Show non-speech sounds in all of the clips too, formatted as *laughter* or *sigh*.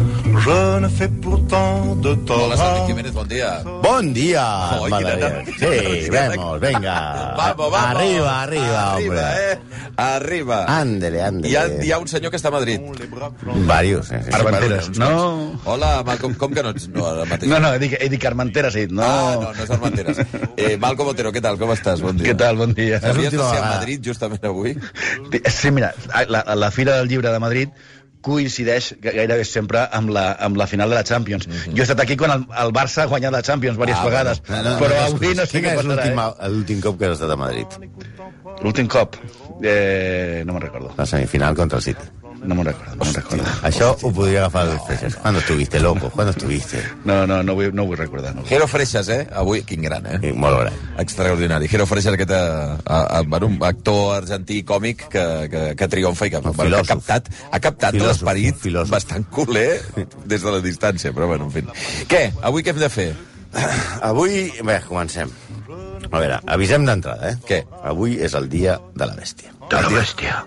Je ne fais pourtant de tort Hola, Santi Jiménez, bon dia. Bon dia, Oi, Malaguer. quina- Sí, *laughs* vemos, venga. Vamos, vamos. Arriba, arriba, hombre. Arriba, eh? Arriba. Ándele, ándele. Hi ha, hi ha un senyor que està a Madrid. Varios. Sí. Armenteres, no... Hola, Malcom, com que no ets no, ara mateix? No, no, he dit, he dit que Armenteres, he dit, no... Ah, no, no és Armenteres. *laughs* Eh, Malcom Otero, què tal, com estàs? Bon dia. Què tal, bon dia. Sabies ser a. Madrid justament avui? Sí, mira, la, la Fira del Llibre de Madrid coincideix ga- gairebé sempre amb la, amb la final de la Champions. Jo he estat aquí quan el, el Barça ha guanyat la Champions diverses Ah, vegades, No, no, però no, avui no sé Quin què és passarà. l'últim Eh? l'últim cop que has estat a Madrid? L'últim cop? Eh, no me'n recordo. La semifinal contra el City. No me'n recordo, no me'n recordo. Això ho podria agafar el Freixas. ¿Cuándo estuviste, loco? ¿Cuándo estuviste? No, no, no, vull, no vull recordar. No. Jero Freixas, eh? Avui, quin gran, eh? Sí, molt gran. Extraordinari. Jero Freixas, aquest eh, a, a, bueno, un actor argentí còmic que, que, que triomfa i que, que ha filòsof. captat, ha captat Filòsof, l'esperit filòsof. bastant culer des de la distància, però bueno, en fi. Què? Avui què hem de fer? Avui, bé, comencem. A veure, avisem d'entrada, eh? Què? Avui és el dia de la bèstia. De la bèstia.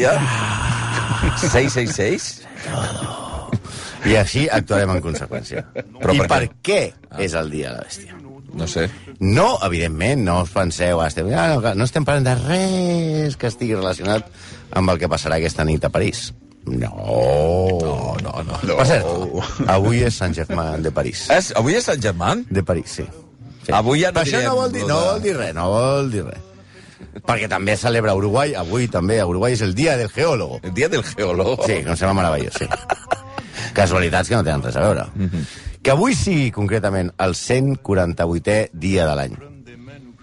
Ja? 666? *laughs* I així actuarem en conseqüència. Però I per per què? què és el dia de la bèstia? No sé. No, evidentment, no us penseu, ah, estem, ah, no, no estem parlant de res que estigui relacionat amb el que passarà aquesta nit a París. No. No, no, no. Per cert, avui és Sant Germain de París. És, avui és Sant Germán? De París, sí. sí. Avui ja no Però això no vol, dir, lo no de- vol dir res, no vol dir res. Perquè també celebra Uruguai, avui també a Uruguai és el dia del geòlogo. El dia del geòlogo. Sí, que em sembla meravellós, sí. Casualitats que no tenen res a veure. Que avui sigui, concretament, el 148è dia de l'any.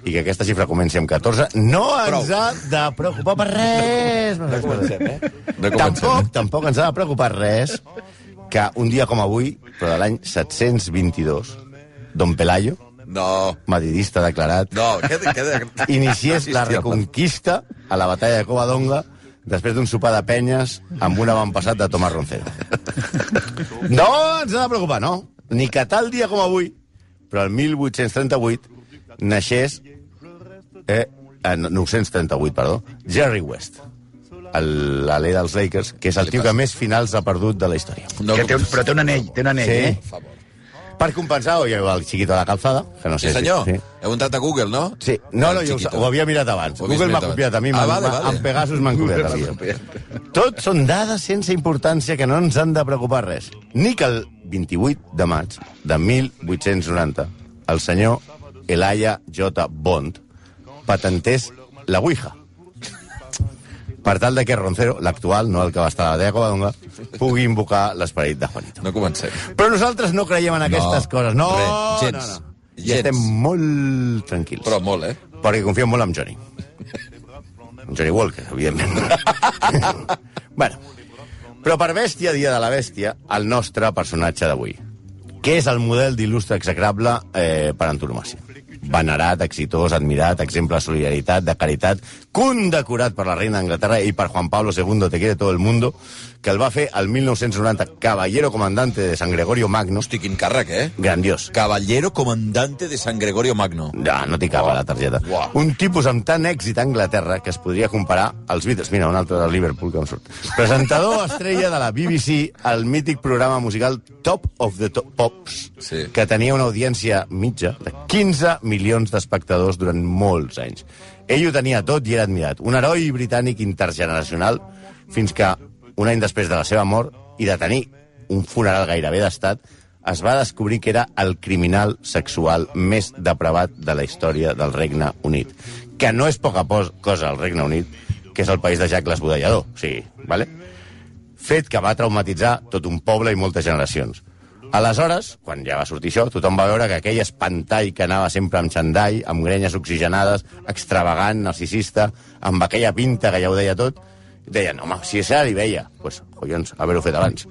I que aquesta xifra comenci amb 14, no ens Prou. ha de preocupar per res. No comencem, eh? No comencem, Tampoc, eh? tampoc ens ha de preocupar res que un dia com avui, però de l'any 722, Don Pelayo, No, madridista declarat, no, què... què *laughs* iniciés la reconquista a la batalla de Covadonga després d'un sopar de penyes amb un avantpassat de Tomàs Roncero. *laughs* No ens ha de preocupar, no. Ni que tal dia com avui, però el 1838 naixés... Eh, eh, 938, perdó. Jerry West, el- l'alè dels Lakers, que és el tio que més finals ha perdut de la història. No, que té un, però té un anell, té un anell, Sí. eh? Per compensar, oi, el xiquito de la calzada, que no sé Sí, senyor. si... Sí. Heu entrat a Google, no? Sí, no, no, jo ho, ho havia mirat abans. Ho Google m'ha copiat a mi, ah, vale, vale. amb Pegasus m'han copiat a mi. Tot són dades sense importància que no ens han de preocupar res. Ni que el 28 de maig de 1890 el senyor Elijah J. Bond patentés la Ouija. Per tal de que Roncero, l'actual, no el que va estar a la Covadonga, pugui invocar l'esperit de Juanito. No comencem. Però nosaltres no creiem en aquestes No, coses. No, res, gens. no, no. I Gens. estem molt tranquils. Però molt, eh? Perquè confiem molt en Johnny. En Johnny Walker, evidentment. *laughs* bueno, però per bèstia, dia de la bèstia, el nostre personatge d'avui, que és el model d'il·lustre execrable eh, per antonomàcia. Venerat, exitós, admirat, exemple de solidaritat, de caritat, condecorat per la reina d'Anglaterra i per Juan Pablo II, te quiere todo el mundo, que el va fer el 1990 caballero comandante de San Gregorio Magno. Hosti, quin càrrec, eh? Grandiós. Caballero comandante de San Gregorio Magno. Ja, no t'hi cap a la targeta. Uau. Un tipus amb tant èxit a Anglaterra que es podria comparar als Beatles. Mira, un altre del Liverpool que em surt. Presentador *laughs* estrella de la BBC al mític programa musical Top of the Top Pops, Sí. que tenia una audiència mitja de 15 milions d'espectadors durant molts anys. Ell ho tenia tot i era admirat. Un heroi britànic intergeneracional fins que, un any després de la seva mort i de tenir un funeral gairebé d'estat, es va descobrir que era el criminal sexual més depravat de la història del Regne Unit. Que no és poca cosa al Regne Unit, que és el país de Jack l'Esbudellador. Sí, vale? Fet que va traumatitzar tot un poble i moltes generacions. Aleshores, quan ja va sortir això, tothom va veure que aquell espantall que anava sempre amb xandall, amb grenyes oxigenades, extravagant, narcisista, amb aquella pinta que ja ho deia tot, deien, home, si això li veia, doncs, collons, haver-ho fet abans.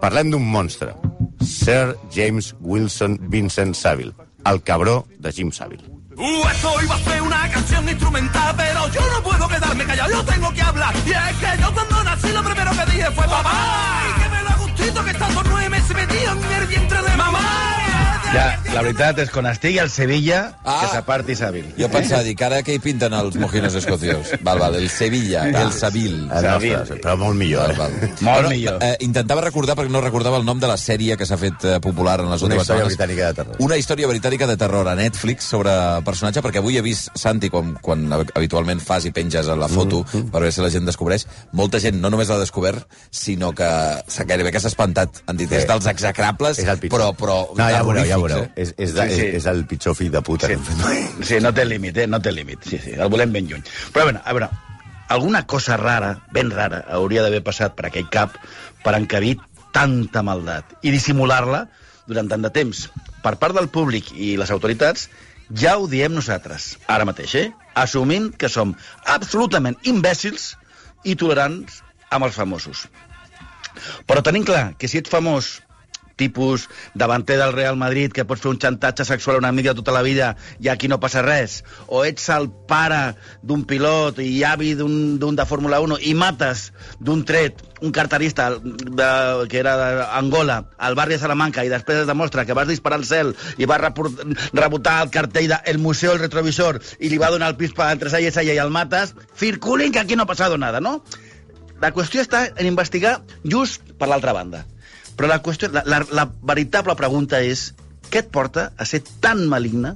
Parlem d'un monstre, Sir James Wilson Vincent Saville, el cabró de Jim Saville. Uh, esto iba a ser una canción instrumental, pero yo no puedo quedarme callado, yo tengo que hablar. Y es que yo cuando nací lo primero que dije fue papá. Y que que estando nueve meses metido en el vientre de mamá. Ja, la veritat és quan estigui al Sevilla, Ah. que s'aparti Savil. Jo pensava, dic, ara què hi pinten els mojinos escocios? Val, val, el Sevilla, el Seville. El Savil. nostre, però molt millor, Val, eh? val. Molt millor. Eh, intentava recordar, perquè no recordava el nom de la sèrie que s'ha fet eh, popular en les Una últimes història setmanes. britànica de terror. Una història britànica de terror a Netflix sobre personatge, perquè avui he vist, Santi, quan, quan habitualment fas i penges a la foto Mm, per veure si la gent descobreix, molta gent no només l'ha descobert, sinó que s'ha gairebé que s'ha espantat. Han dit, és Sí. dels execrables, És el pitjor. però, però no, ja ho veureu, ja ho terrorífics, veureu. eh? És, és, de, Sí, sí. és, és el pitjor fill de puta Sí. que hem fet. Sí, no té límit, eh? No té límit. Sí, sí, el volem ben lluny. Però, a veure, a veure, alguna cosa rara, ben rara, hauria d'haver passat per aquell cap per encabir tanta maldat i dissimular-la durant tant de temps. Per part del públic i les autoritats, ja ho diem nosaltres, ara mateix, eh? Assumint que som absolutament imbècils i tolerants amb els famosos. Però tenim clar que si ets famós, tipus davanter del Real Madrid que pots fer un xantatge sexual a una amiga tota la vida i aquí no passa res, o ets el pare d'un pilot i avi d'un de Fórmula 1 i mates d'un tret un carterista de, que era d'Angola al barri de Salamanca i després es demostra que vas disparar al cel i vas rebotar el cartell del el Museu del Retrovisor i li va donar el pis entre ella i ella i el mates, circulin que aquí no ha passat nada, no? La qüestió està en investigar just per l'altra banda. Però la, qüestió, la, la, la veritable pregunta és què et porta a ser tan maligne,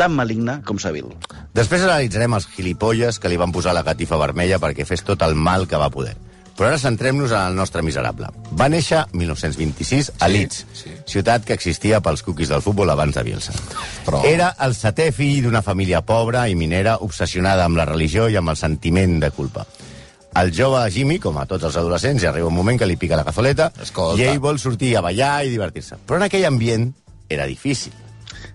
tan maligne com Savil? Després analitzarem els gilipolles que li van posar la catifa vermella perquè fes tot el mal que va poder. Però ara centrem-nos en el nostre miserable. Va néixer 1926 a Sí, Leeds, sí. ciutat que existia pels cookies del futbol abans de Bielsa. Però- Era el setè fill d'una família pobra i minera obsessionada amb la religió i amb el sentiment de culpa. El jove Jimmy, com a tots els adolescents, arriba un moment que li pica la cazoleta Escolta. i ell vol sortir a ballar i divertir-se. Però en aquell ambient era difícil.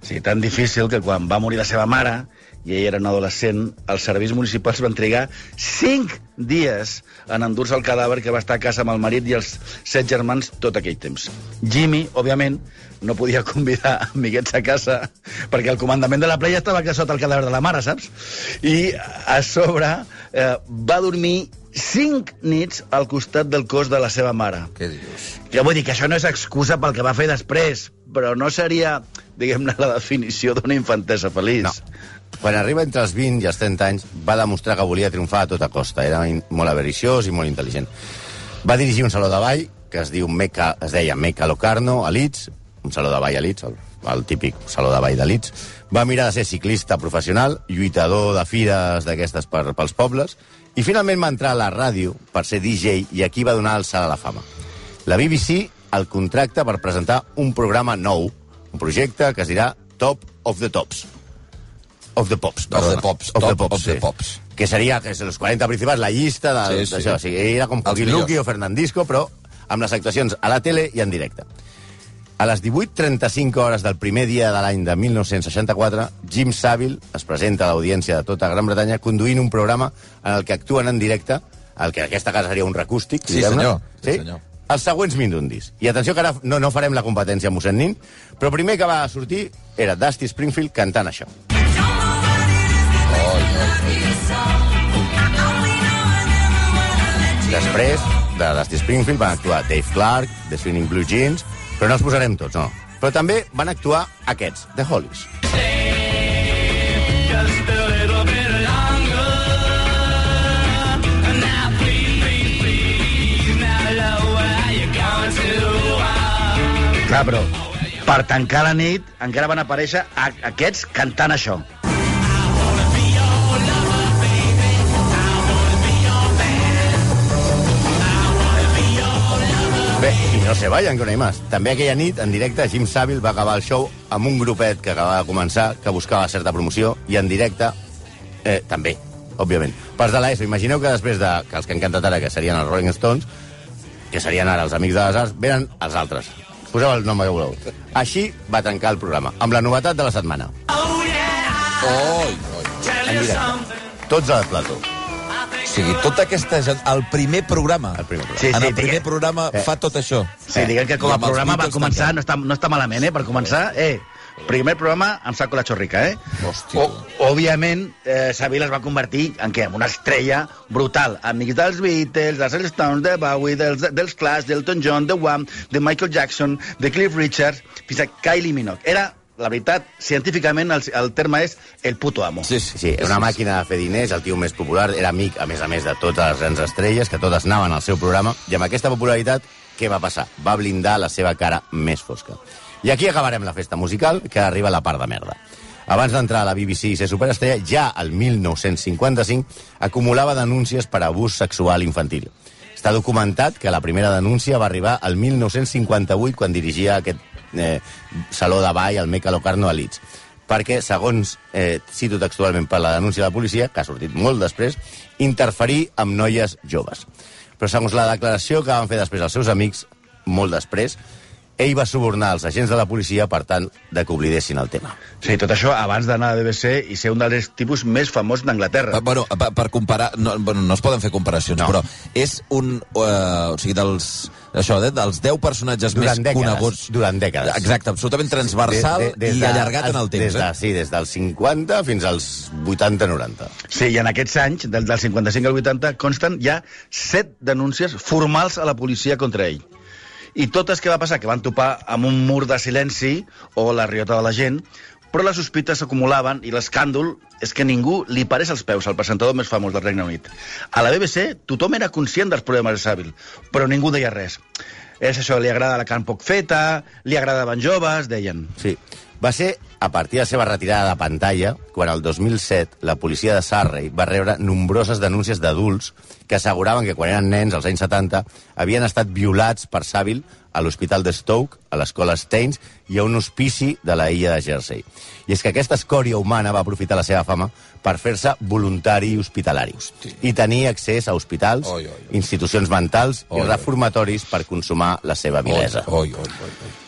Sí, tan difícil que quan va morir la seva mare i ell era un adolescent, els serveis municipals van trigar 5 dies en endur-se el cadàver que va estar a casa amb el marit i els set germans tot aquell temps. Jimmy, òbviament, no podia convidar amiguets a casa perquè el comandament de la playa estava aquí sota el cadàver de la mare, saps? I a sobre eh, va dormir 5 nits al costat del cos de la seva mare. Què dius? Jo vull dir que això no és excusa pel que va fer després, però no seria, diguem-ne, la definició d'una infantesa feliç. No. Quan arriba entre els 20 i els 30 anys, va demostrar que volia triomfar a tota costa. Era molt avariciós i molt intel·ligent. Va dirigir un saló de ball que es, diu Meca, es deia Meca Locarno, a Leeds, un saló de ball a Leeds, el, el típic saló de ball de Leeds. Va mirar de ser ciclista professional, lluitador de fires d'aquestes per, pels pobles, i finalment va entrar a la ràdio per ser DJ i aquí va donar el salt a la fama. La BBC el contracta per presentar un programa nou, un projecte que es dirà Top of the Tops. Of the Pops, perdona. the Pops, Of the Pops, of the sí. Pops. Que seria que és els 40 principals, la llista de- Sí, sí. d'això. Sí, sí. Era com Joaquín. Luqui o Fernandisco, però amb les actuacions a la tele i en directe. A les 18.35 hores del primer dia de l'any de 1964, Jim Savile es presenta a l'audiència de tota Gran Bretanya conduint un programa en el que actuen en directe, el que en aquesta casa seria un recústic, Sí, senyor. Sí, senyor. Els següents mindundis. I atenció que ara no, no farem la competència amb mossèn Nin, però primer que va sortir era Dusty Springfield cantant això. Després de Dusty Springfield van actuar Dave Clark, The Swinging Blue Jeans, però no els posarem tots, no. Però també van actuar aquests, The Hollies. Clar, però per tancar la nit encara van aparèixer aquests cantant això. Se vayan, que no hi más. També aquella nit, en directe, Jim Savile va acabar el show amb un grupet que acabava de començar, que buscava certa promoció, i en directe, eh, també, òbviament. Parts de l'ESO, imagineu que després de que els que han cantat ara, que serien els Rolling Stones, que serien ara els Amics de les Arts, venen els altres. Poseu el nom que voleu. Així va tancar el programa, amb la novetat de la setmana. Oi, oi. En directe. Tots al plató. Sigui, tota aquesta gent... El primer programa. El primer programa. Sí, en sí, el primer digue- programa Eh. fa tot això. Sí, diguem que com I a amb els programa va Beatles començar, no està, no està malament, eh? Per començar, eh, primer programa amb saco la xorrica, eh? Hòstia. O, òbviament, eh, Savile es va convertir en què? En una estrella brutal. Amics dels Beatles, dels Stones, de Bowie, dels, dels Clash, d'Elton John, de Wham, de Michael Jackson, de Cliff Richard, fins a Kylie Minogue. Era la veritat, científicament el, el terme és el puto amo. Sí, sí. Sí, una màquina de fer diners, el tio més popular, era amic, a més a més, de totes les grans estrelles, que totes anaven al seu programa, i amb aquesta popularitat, què va passar? Va blindar la seva cara més fosca. I aquí acabarem la festa musical, que arriba la part de merda. Abans d'entrar a la BBC i ser superestrella, ja el 1955 acumulava denúncies per abús sexual infantil. Està documentat que la primera denúncia va arribar al 1958 quan dirigia aquest eh, saló de ball al Meca Locarno a Leeds perquè, segons eh, cito textualment per la denúncia de la policia, que ha sortit molt després, interferir amb noies joves. Però segons la declaració que van fer després els seus amics, molt després, ell va subornar els agents de la policia per tant de que oblidessin el tema. Sí, tot això abans d'anar a la BBC i ser un dels tipus més famosos d'Anglaterra. Pa- Bueno, per, per comparar, no, bueno, no es poden fer comparacions, No. però és un... Uh, o sigui, dels, això, eh, dels 10 personatges Durant més dècades, coneguts... durant dècades. Exacte, absolutament transversal i allargat en el temps. Des de, eh? sí, des dels 50 fins als 80-90. Sí, i en aquests anys, del, del 55 al 80, consten ja set denúncies formals a la policia contra ell. I totes què va passar? Que van topar amb un mur de silenci o la riota de la gent, però les sospites s'acumulaven i l'escàndol és que ningú li parés als peus al presentador més famós del Regne Unit. A la BBC tothom era conscient dels problemes de Savile, però ningú deia res. És això, li agrada la carn poc feta, li agradaven joves, deien. Sí. Va ser a partir de la seva retirada de pantalla quan el 2007 la policia de Surrey va rebre nombroses denúncies d'adults que asseguraven que quan eren nens, als anys 70, havien estat violats per Savile a l'hospital de Stoke, a l'escola Staines i a un hospici de la illa de Jersey. I és que aquesta escòria humana va aprofitar la seva fama per fer-se voluntari hospitalari i tenir accés a hospitals, Oi, oi, oi. institucions mentals Oi, i oi. reformatoris per consumar la seva vilesa. Oi, oi, oi, oi.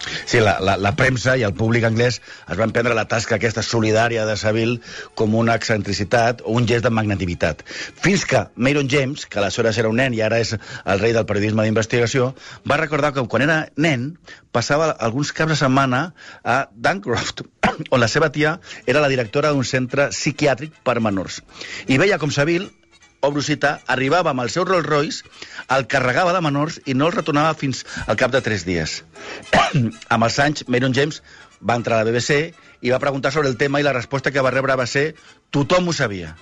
Sí, la, la, la premsa i el públic anglès es van prendre la tasca aquesta solidària de Savile com una excentricitat o un gest de magnanimitat. Fins que Mayron James, que aleshores era un nen i ara és el rei del periodisme d'investigació, va recordar que quan era nen passava alguns caps de setmana a Duncroft, *coughs* on la seva tia era la directora d'un centre psiquiàtric per menors. I veia com Savile obro cita, arribava amb el seu Rolls Royce, el carregava de menors i no el retornava fins al cap de tres dies. *clears throat* amb els anys, Mayron James va entrar a la BBC i va preguntar sobre el tema i la resposta que va rebre va ser tothom ho sabia.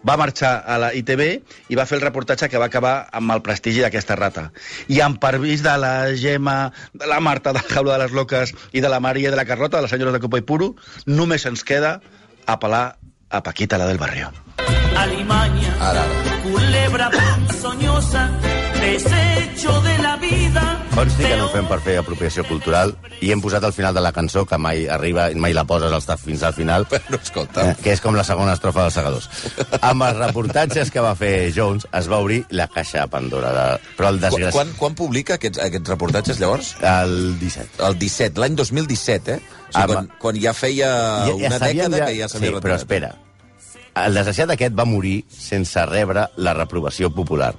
Va marxar a la ITV i va fer el reportatge que va acabar amb el prestigi d'aquesta rata. I amb permís de la Gemma, de la Marta, de la Jaula de les Loques i de la Maria de la Carlota, de les senyores de Copa i Puro, només ens queda apel·lar a Paquita, la del barrio. Alimaña, Ara, ara. culebra ponzoñosa, desecho de la vida. Consti que no ho fem per fer apropiació cultural i hem posat al final de la cançó, que mai arriba, mai la poses al fins al final, Però, escolta, eh, que és com la segona estrofa dels segadors. Amb els reportatges que va fer Jones es va obrir la caixa de Pandora. De... Però el quan, desgraci... quan, quan publica aquests, aquests reportatges, llavors? El 17. El 17, l'any 2017, eh? O sigui, quan, quan ja feia una sabíem dècada que ja s'havia Sí, però retirat. espera. El desgraciat aquest va morir sense rebre la reprovació popular.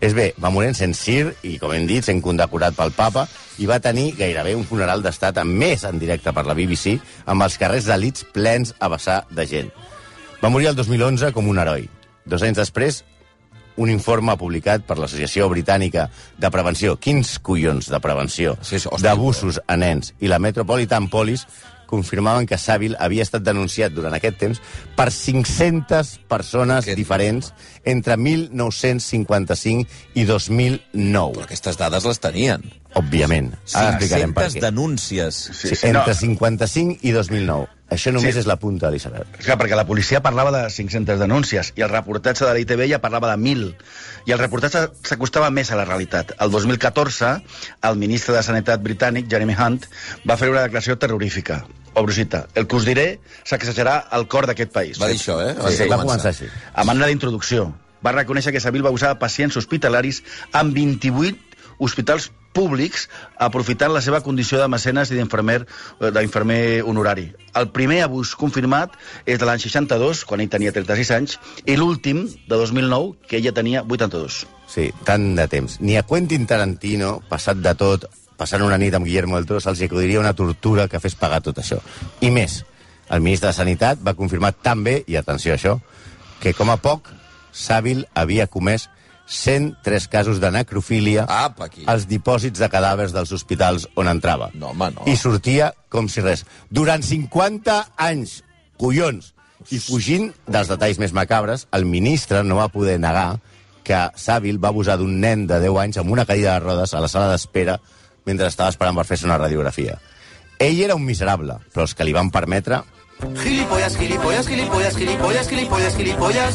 És bé, va morir sense cir i, com hem dit, sent condecorat pel papa i va tenir gairebé un funeral d'estat a més en directe per la BBC amb els carrers de Leeds plens a vessar de gent. Va morir el 2011 com un heroi. Dos anys després, un informe publicat per l'Associació Britànica de Prevenció, quins collons de prevenció, Sí, d'abusos a nens, i la Metropolitan Police confirmaven que Savile havia estat denunciat durant aquest temps per 500 persones Aquest- diferents entre 1955 i 2009. Però aquestes dades les tenien. Òbviament. Ara explicarem per 500 què. denúncies. Sí, sí, entre no. 55 i 2009. Això només Sí. és la punta de l'iceberg. Clar, perquè la policia parlava de 500 denúncies i el reportatge de l'ITV ja parlava de 1.000. I el reportatge s'acostava més a la realitat. El 2014, el ministre de Sanitat britànic, Jeremy Hunt, va fer una declaració terrorífica. Cita, el que us diré s'exagerarà el cor d'aquest país. Va dir això, eh? Sí, de va començar així. A manera d'introducció, va reconèixer que Savile va usar pacients hospitalaris en 28 hospitals públics aprofitant la seva condició de mecenes i d'infermer eh, d'infermer honorari. El primer abús confirmat és de l'any 62, quan ell tenia 36 anys, i l'últim, de 2009, que ella tenia 82. Sí, tant de temps. Ni a Quentin Tarantino, passat de tot, passant una nit amb Guillermo del Toro, se'ls acudiria una tortura que fes pagar tot això. I més, el ministre de Sanitat va confirmar també, i atenció a això, que com a poc, Savile havia comès 103 casos de necrofília Apa, aquí. als dipòsits de cadàvers dels hospitals on entrava. No, home, no. I sortia com si res. Durant 50 anys, collons! I fugint dels detalls més macabres, el ministre no va poder negar que Sàvil va abusar d'un nen de 10 anys amb una cadira de rodes a la sala d'espera mentre estava esperant per fer-se una radiografia. Ell era un miserable, però els que li van permetre Gilipollas, gilipollas, gilipollas, gilipollas, gilipollas, gilipollas.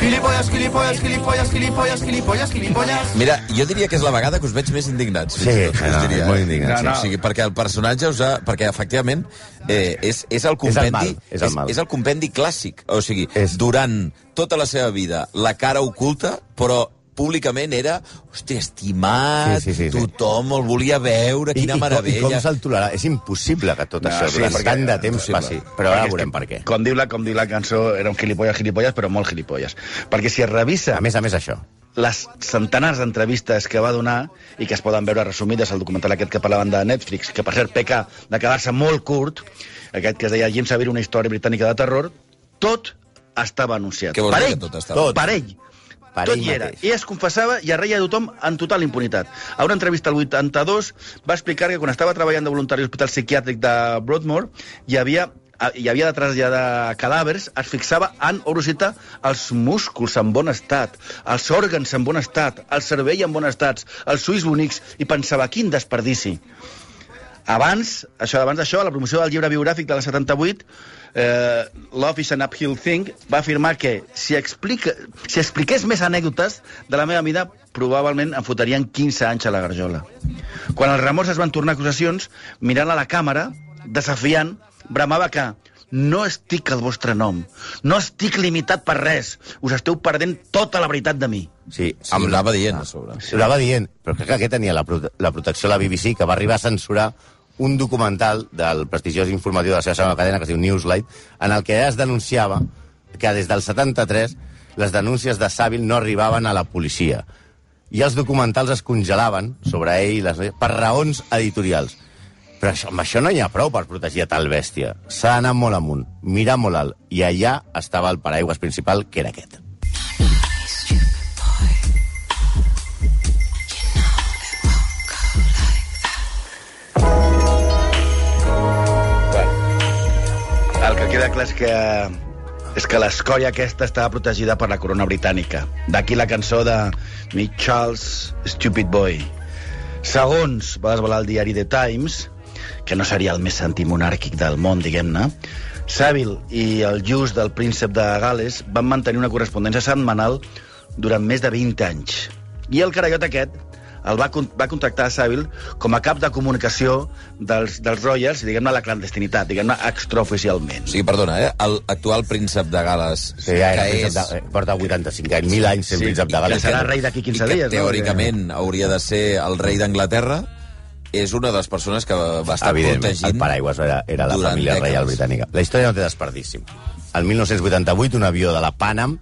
Gilipollas, gilipollas, gilipollas, gilipollas, gilipollas, gilipollas. Mira, jo diria que és la vegada que us veig més indignats. Sí, tot, no, diria, molt eh? indignats, sí. O sigui, perquè el personatge us ha... Perquè, efectivament, eh, és, és el compendi... mal, és el mal. és el compendi clàssic. O sigui, És- durant tota la seva vida, la cara oculta, però públicament era, hòstia, estimat, Sí, sí, sí, sí. tothom el volia veure, quina I, i, com- meravella. I com se'l tolerarà? És impossible que tot No, això sí, durant perquè- tant de temps impossible. passi. Però ara veurem per què. Com diu, la, com diu la cançó, era un gilipolles, gilipolles, però molt gilipolles. Perquè si es revisa A més a més, això. les centenars d'entrevistes que va donar i que es poden veure resumides al documental aquest que parlaven de Netflix, que per cert peca de quedar-se molt curt, aquest que es deia Jim Savir, una història britànica de terror, tot estava anunciat. Què vols per dir ell, que tot estava? Per ell. Per tot hi era. I es confessava i arreia a tothom en total impunitat. A una entrevista al 82 va explicar que quan estava treballant de voluntari a l'Hospital Psiquiàtric de Broadmoor hi havia hi havia de traslladar cadàvers, es fixava en, obro cita, els músculs en bon estat, els òrgans en bon estat, el cervell en bon estat, els ulls bonics, i pensava, quin desperdici. Abans, això abans d'això, a la promoció del llibre biogràfic de la 78, eh, Love is an Uphill Thing, va afirmar que si, explica, si expliqués més anècdotes de la meva vida, probablement em fotrien 15 anys a la garjola. Quan els remors es van tornar acusacions, mirant a la càmera, desafiant, bramava que no estic al vostre nom, no estic limitat per res, us esteu perdent tota la veritat de mi. Sí, Sí, ho anava dient, a sobre. Ho anava dient, però crec que aquest tenia la, prote la protecció de la BBC, que va arribar a censurar un documental del prestigiós informatiu de la seva segona cadena, que es diu Newslight, en el que es denunciava que des del 73 les denúncies de Sàvil no arribaven a la policia. I els documentals es congelaven sobre ell les, per raons editorials. Però això, amb això no hi ha prou per protegir a tal bèstia. S'ha d'anar molt amunt, mirar molt alt, i allà estava el paraigües principal, que era aquest. Queda clar és que és que l'escòria aquesta estava protegida per la corona britànica. D'aquí la cançó de Me Charles Stupid Boy. Segons va desvelar el diari The Times, que no seria el més antimonàrquic del món, diguem-ne, Savile i el just del príncep de Gales van mantenir una correspondència setmanal durant més de 20 anys. I el carallot aquest el va, va contractar a Savile com a cap de comunicació dels, dels Royals, diguem-ne, a la clandestinitat, diguem-ne, extraoficialment. O sigui, perdona, eh? El actual príncep de Gales, Sí, ja era que és... de, eh, porta 85 anys, 1.000 anys sent Sí, príncep de i Gales. que serà rei d'aquí 15 i que dies, no? teòricament hauria de ser el rei d'Anglaterra, és una de les persones que va estar protegint... el paraigües era, era la família dècades. reial britànica. La història no té desperdici. El 1988, un avió de la Panam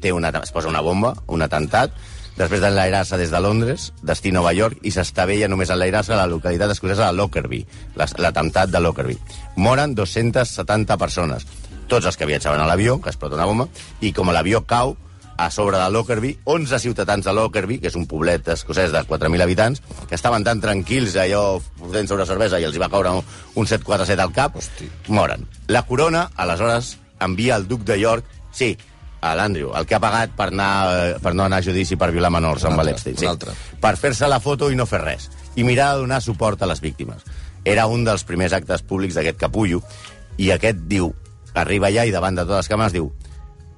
té una, es posa una bomba, un atemptat, després d'enlairar-se des de Londres, destí Nova York, i s'estavella només enlairar-se a la localitat escocesa de Lockerbie, l'atemptat de Lockerbie. Moren 270 persones, tots els que viatjaven a l'avió, que explota una bomba, i com l'avió cau, a sobre de Lockerbie, 11 ciutadans de Lockerbie, que és un poblet escocès de 4.000 habitants, que estaven tan tranquils allò fotent sobre cervesa i els hi va caure un, un 747 al cap, Hosti. moren. La corona, aleshores, envia el duc de York, sí, a l'Andrew, el que ha pagat per, anar, eh, per no anar a judici per violar menors Un amb l'Epstein. altre. Per fer-se la foto i no fer res. I mirar de donar suport a les víctimes. Era un dels primers actes públics d'aquest capullo, i aquest diu, arriba allà i davant de totes les càmeres diu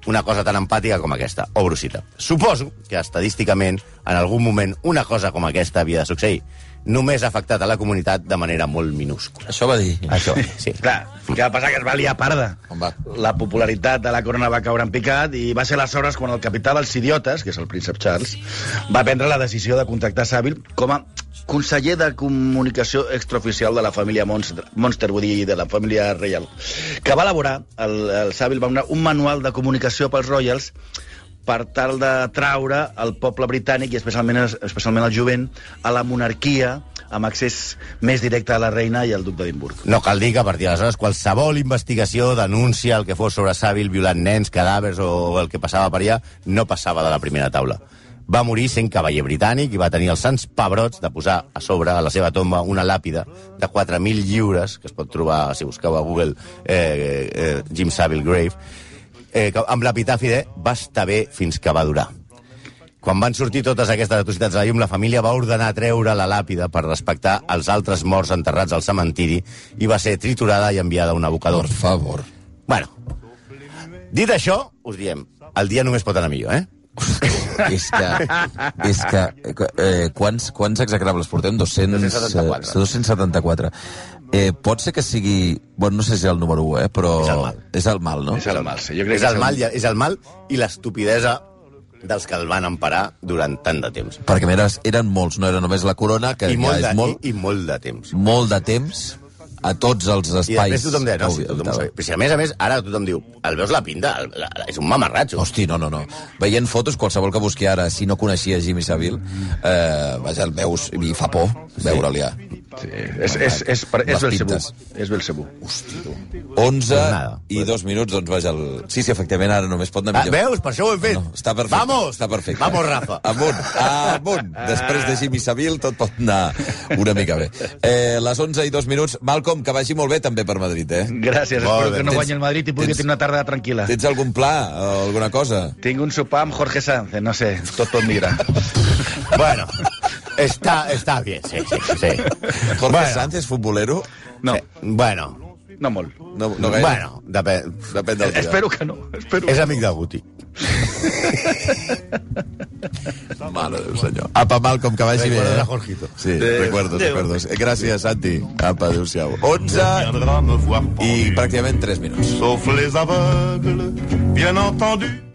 una cosa tan empàtica com aquesta, o brusita. Suposo que, estadísticament, en algun moment, una cosa com aquesta havia de succeir. Només ha afectat a la comunitat de manera molt minúscula. Això va dir. Això, sí. Clar, què va passar? Que es va liar parda. On va? La popularitat de la corona va caure en picat i va ser aleshores quan el capità dels idiotes, que és el príncep Charles, va prendre la decisió de contractar Savile com a conseller de comunicació extraoficial de la família Monster, Monsterwood i de la família Reial, que va elaborar, el, el Savile va donar un manual de comunicació pels Royals per tal de traure el poble britànic i especialment, especialment el jovent a la monarquia amb accés més directe a la reina i al duc d'Edimburg. No cal dir que a partir d'aleshores qualsevol investigació, denúncia, el que fos sobre Sàvil, violant nens, cadàvers o el que passava per allà, no passava de la primera taula. Va morir sent cavaller britànic i va tenir els sants pebrots de posar a sobre a la seva tomba una làpida de 4.000 lliures, que es pot trobar, si busqueu a Google, eh, eh, Jim Savile Grave, eh, amb l'epitafi de va estar bé fins que va durar. Quan van sortir totes aquestes atrocitats a la llum, la família va ordenar treure la làpida per respectar els altres morts enterrats al cementiri i va ser triturada i enviada a un abocador. Per favor. Bueno, dit això, us diem, el dia només pot anar millor, eh? és que... És que eh, quants, quants execrables portem? 200, 274. eh, 274. Eh, pot ser que sigui... Bueno, no sé si és el número 1, eh, però... És el mal. És el mal, no? És el mal, sí. Jo crec És que el mal, i- és el mal i l'estupidesa dels que el van emparar durant tant de temps. Perquè més, eren molts, no era només la corona, que I ja molt, és de, molt, i, i molt de temps. molt de temps a tots els I espais. després tothom deia, no, sí, tothom ho. Però si a més a més, ara tothom diu, el veus la pinta, el, la, la, és un mamarratxo. Hosti, no, no, no. Veient fotos, qualsevol que busqui ara, si no coneixia Jimmy Savile, eh, vaja, el veus i fa por veure-li ja. Sí, és, és, és, és Belcebú. És Belcebú. 11 nada. i dos minuts, doncs vaja, el... Sí, sí, efectivament, ara només pot anar Ah, millor. veus? Per això ho hem fet. No, està perfecte. Vamos! Està perfecte. Vamos, Rafa. Amunt, amunt. Després de Jimmy Savile tot pot anar una mica bé. Eh, les 11 i dos minuts. Malcolm, que vagi molt bé també per Madrid, eh? Gràcies, Molt espero bé. que no Tens- guanyi el Madrid i pugui tens- tenir una tarda tranquil·la. Tens algun pla, o alguna cosa? Tinc un sopar amb Jorge Sanz, no sé, tot pot migrar. *laughs* Bueno, està, està bien, sí, sí, sí. Jorge Bueno. Sanz és futbolero? No, Eh, bueno, no molt. No, no gaire. bueno, depèn. Depèn del dia. Espero que no. Espero És amic de Guti. Mare de Déu, senyor. Apa, Malcolm, que vagi bé, eh? Jorgito. Sí, Adéu. recuerdos, recuerdos. Eh, Gràcies, Santi. Apa, adéu-siau. 11 viendra me voir i pràcticament 3 minuts. Sauf les aveugles, bien entendu.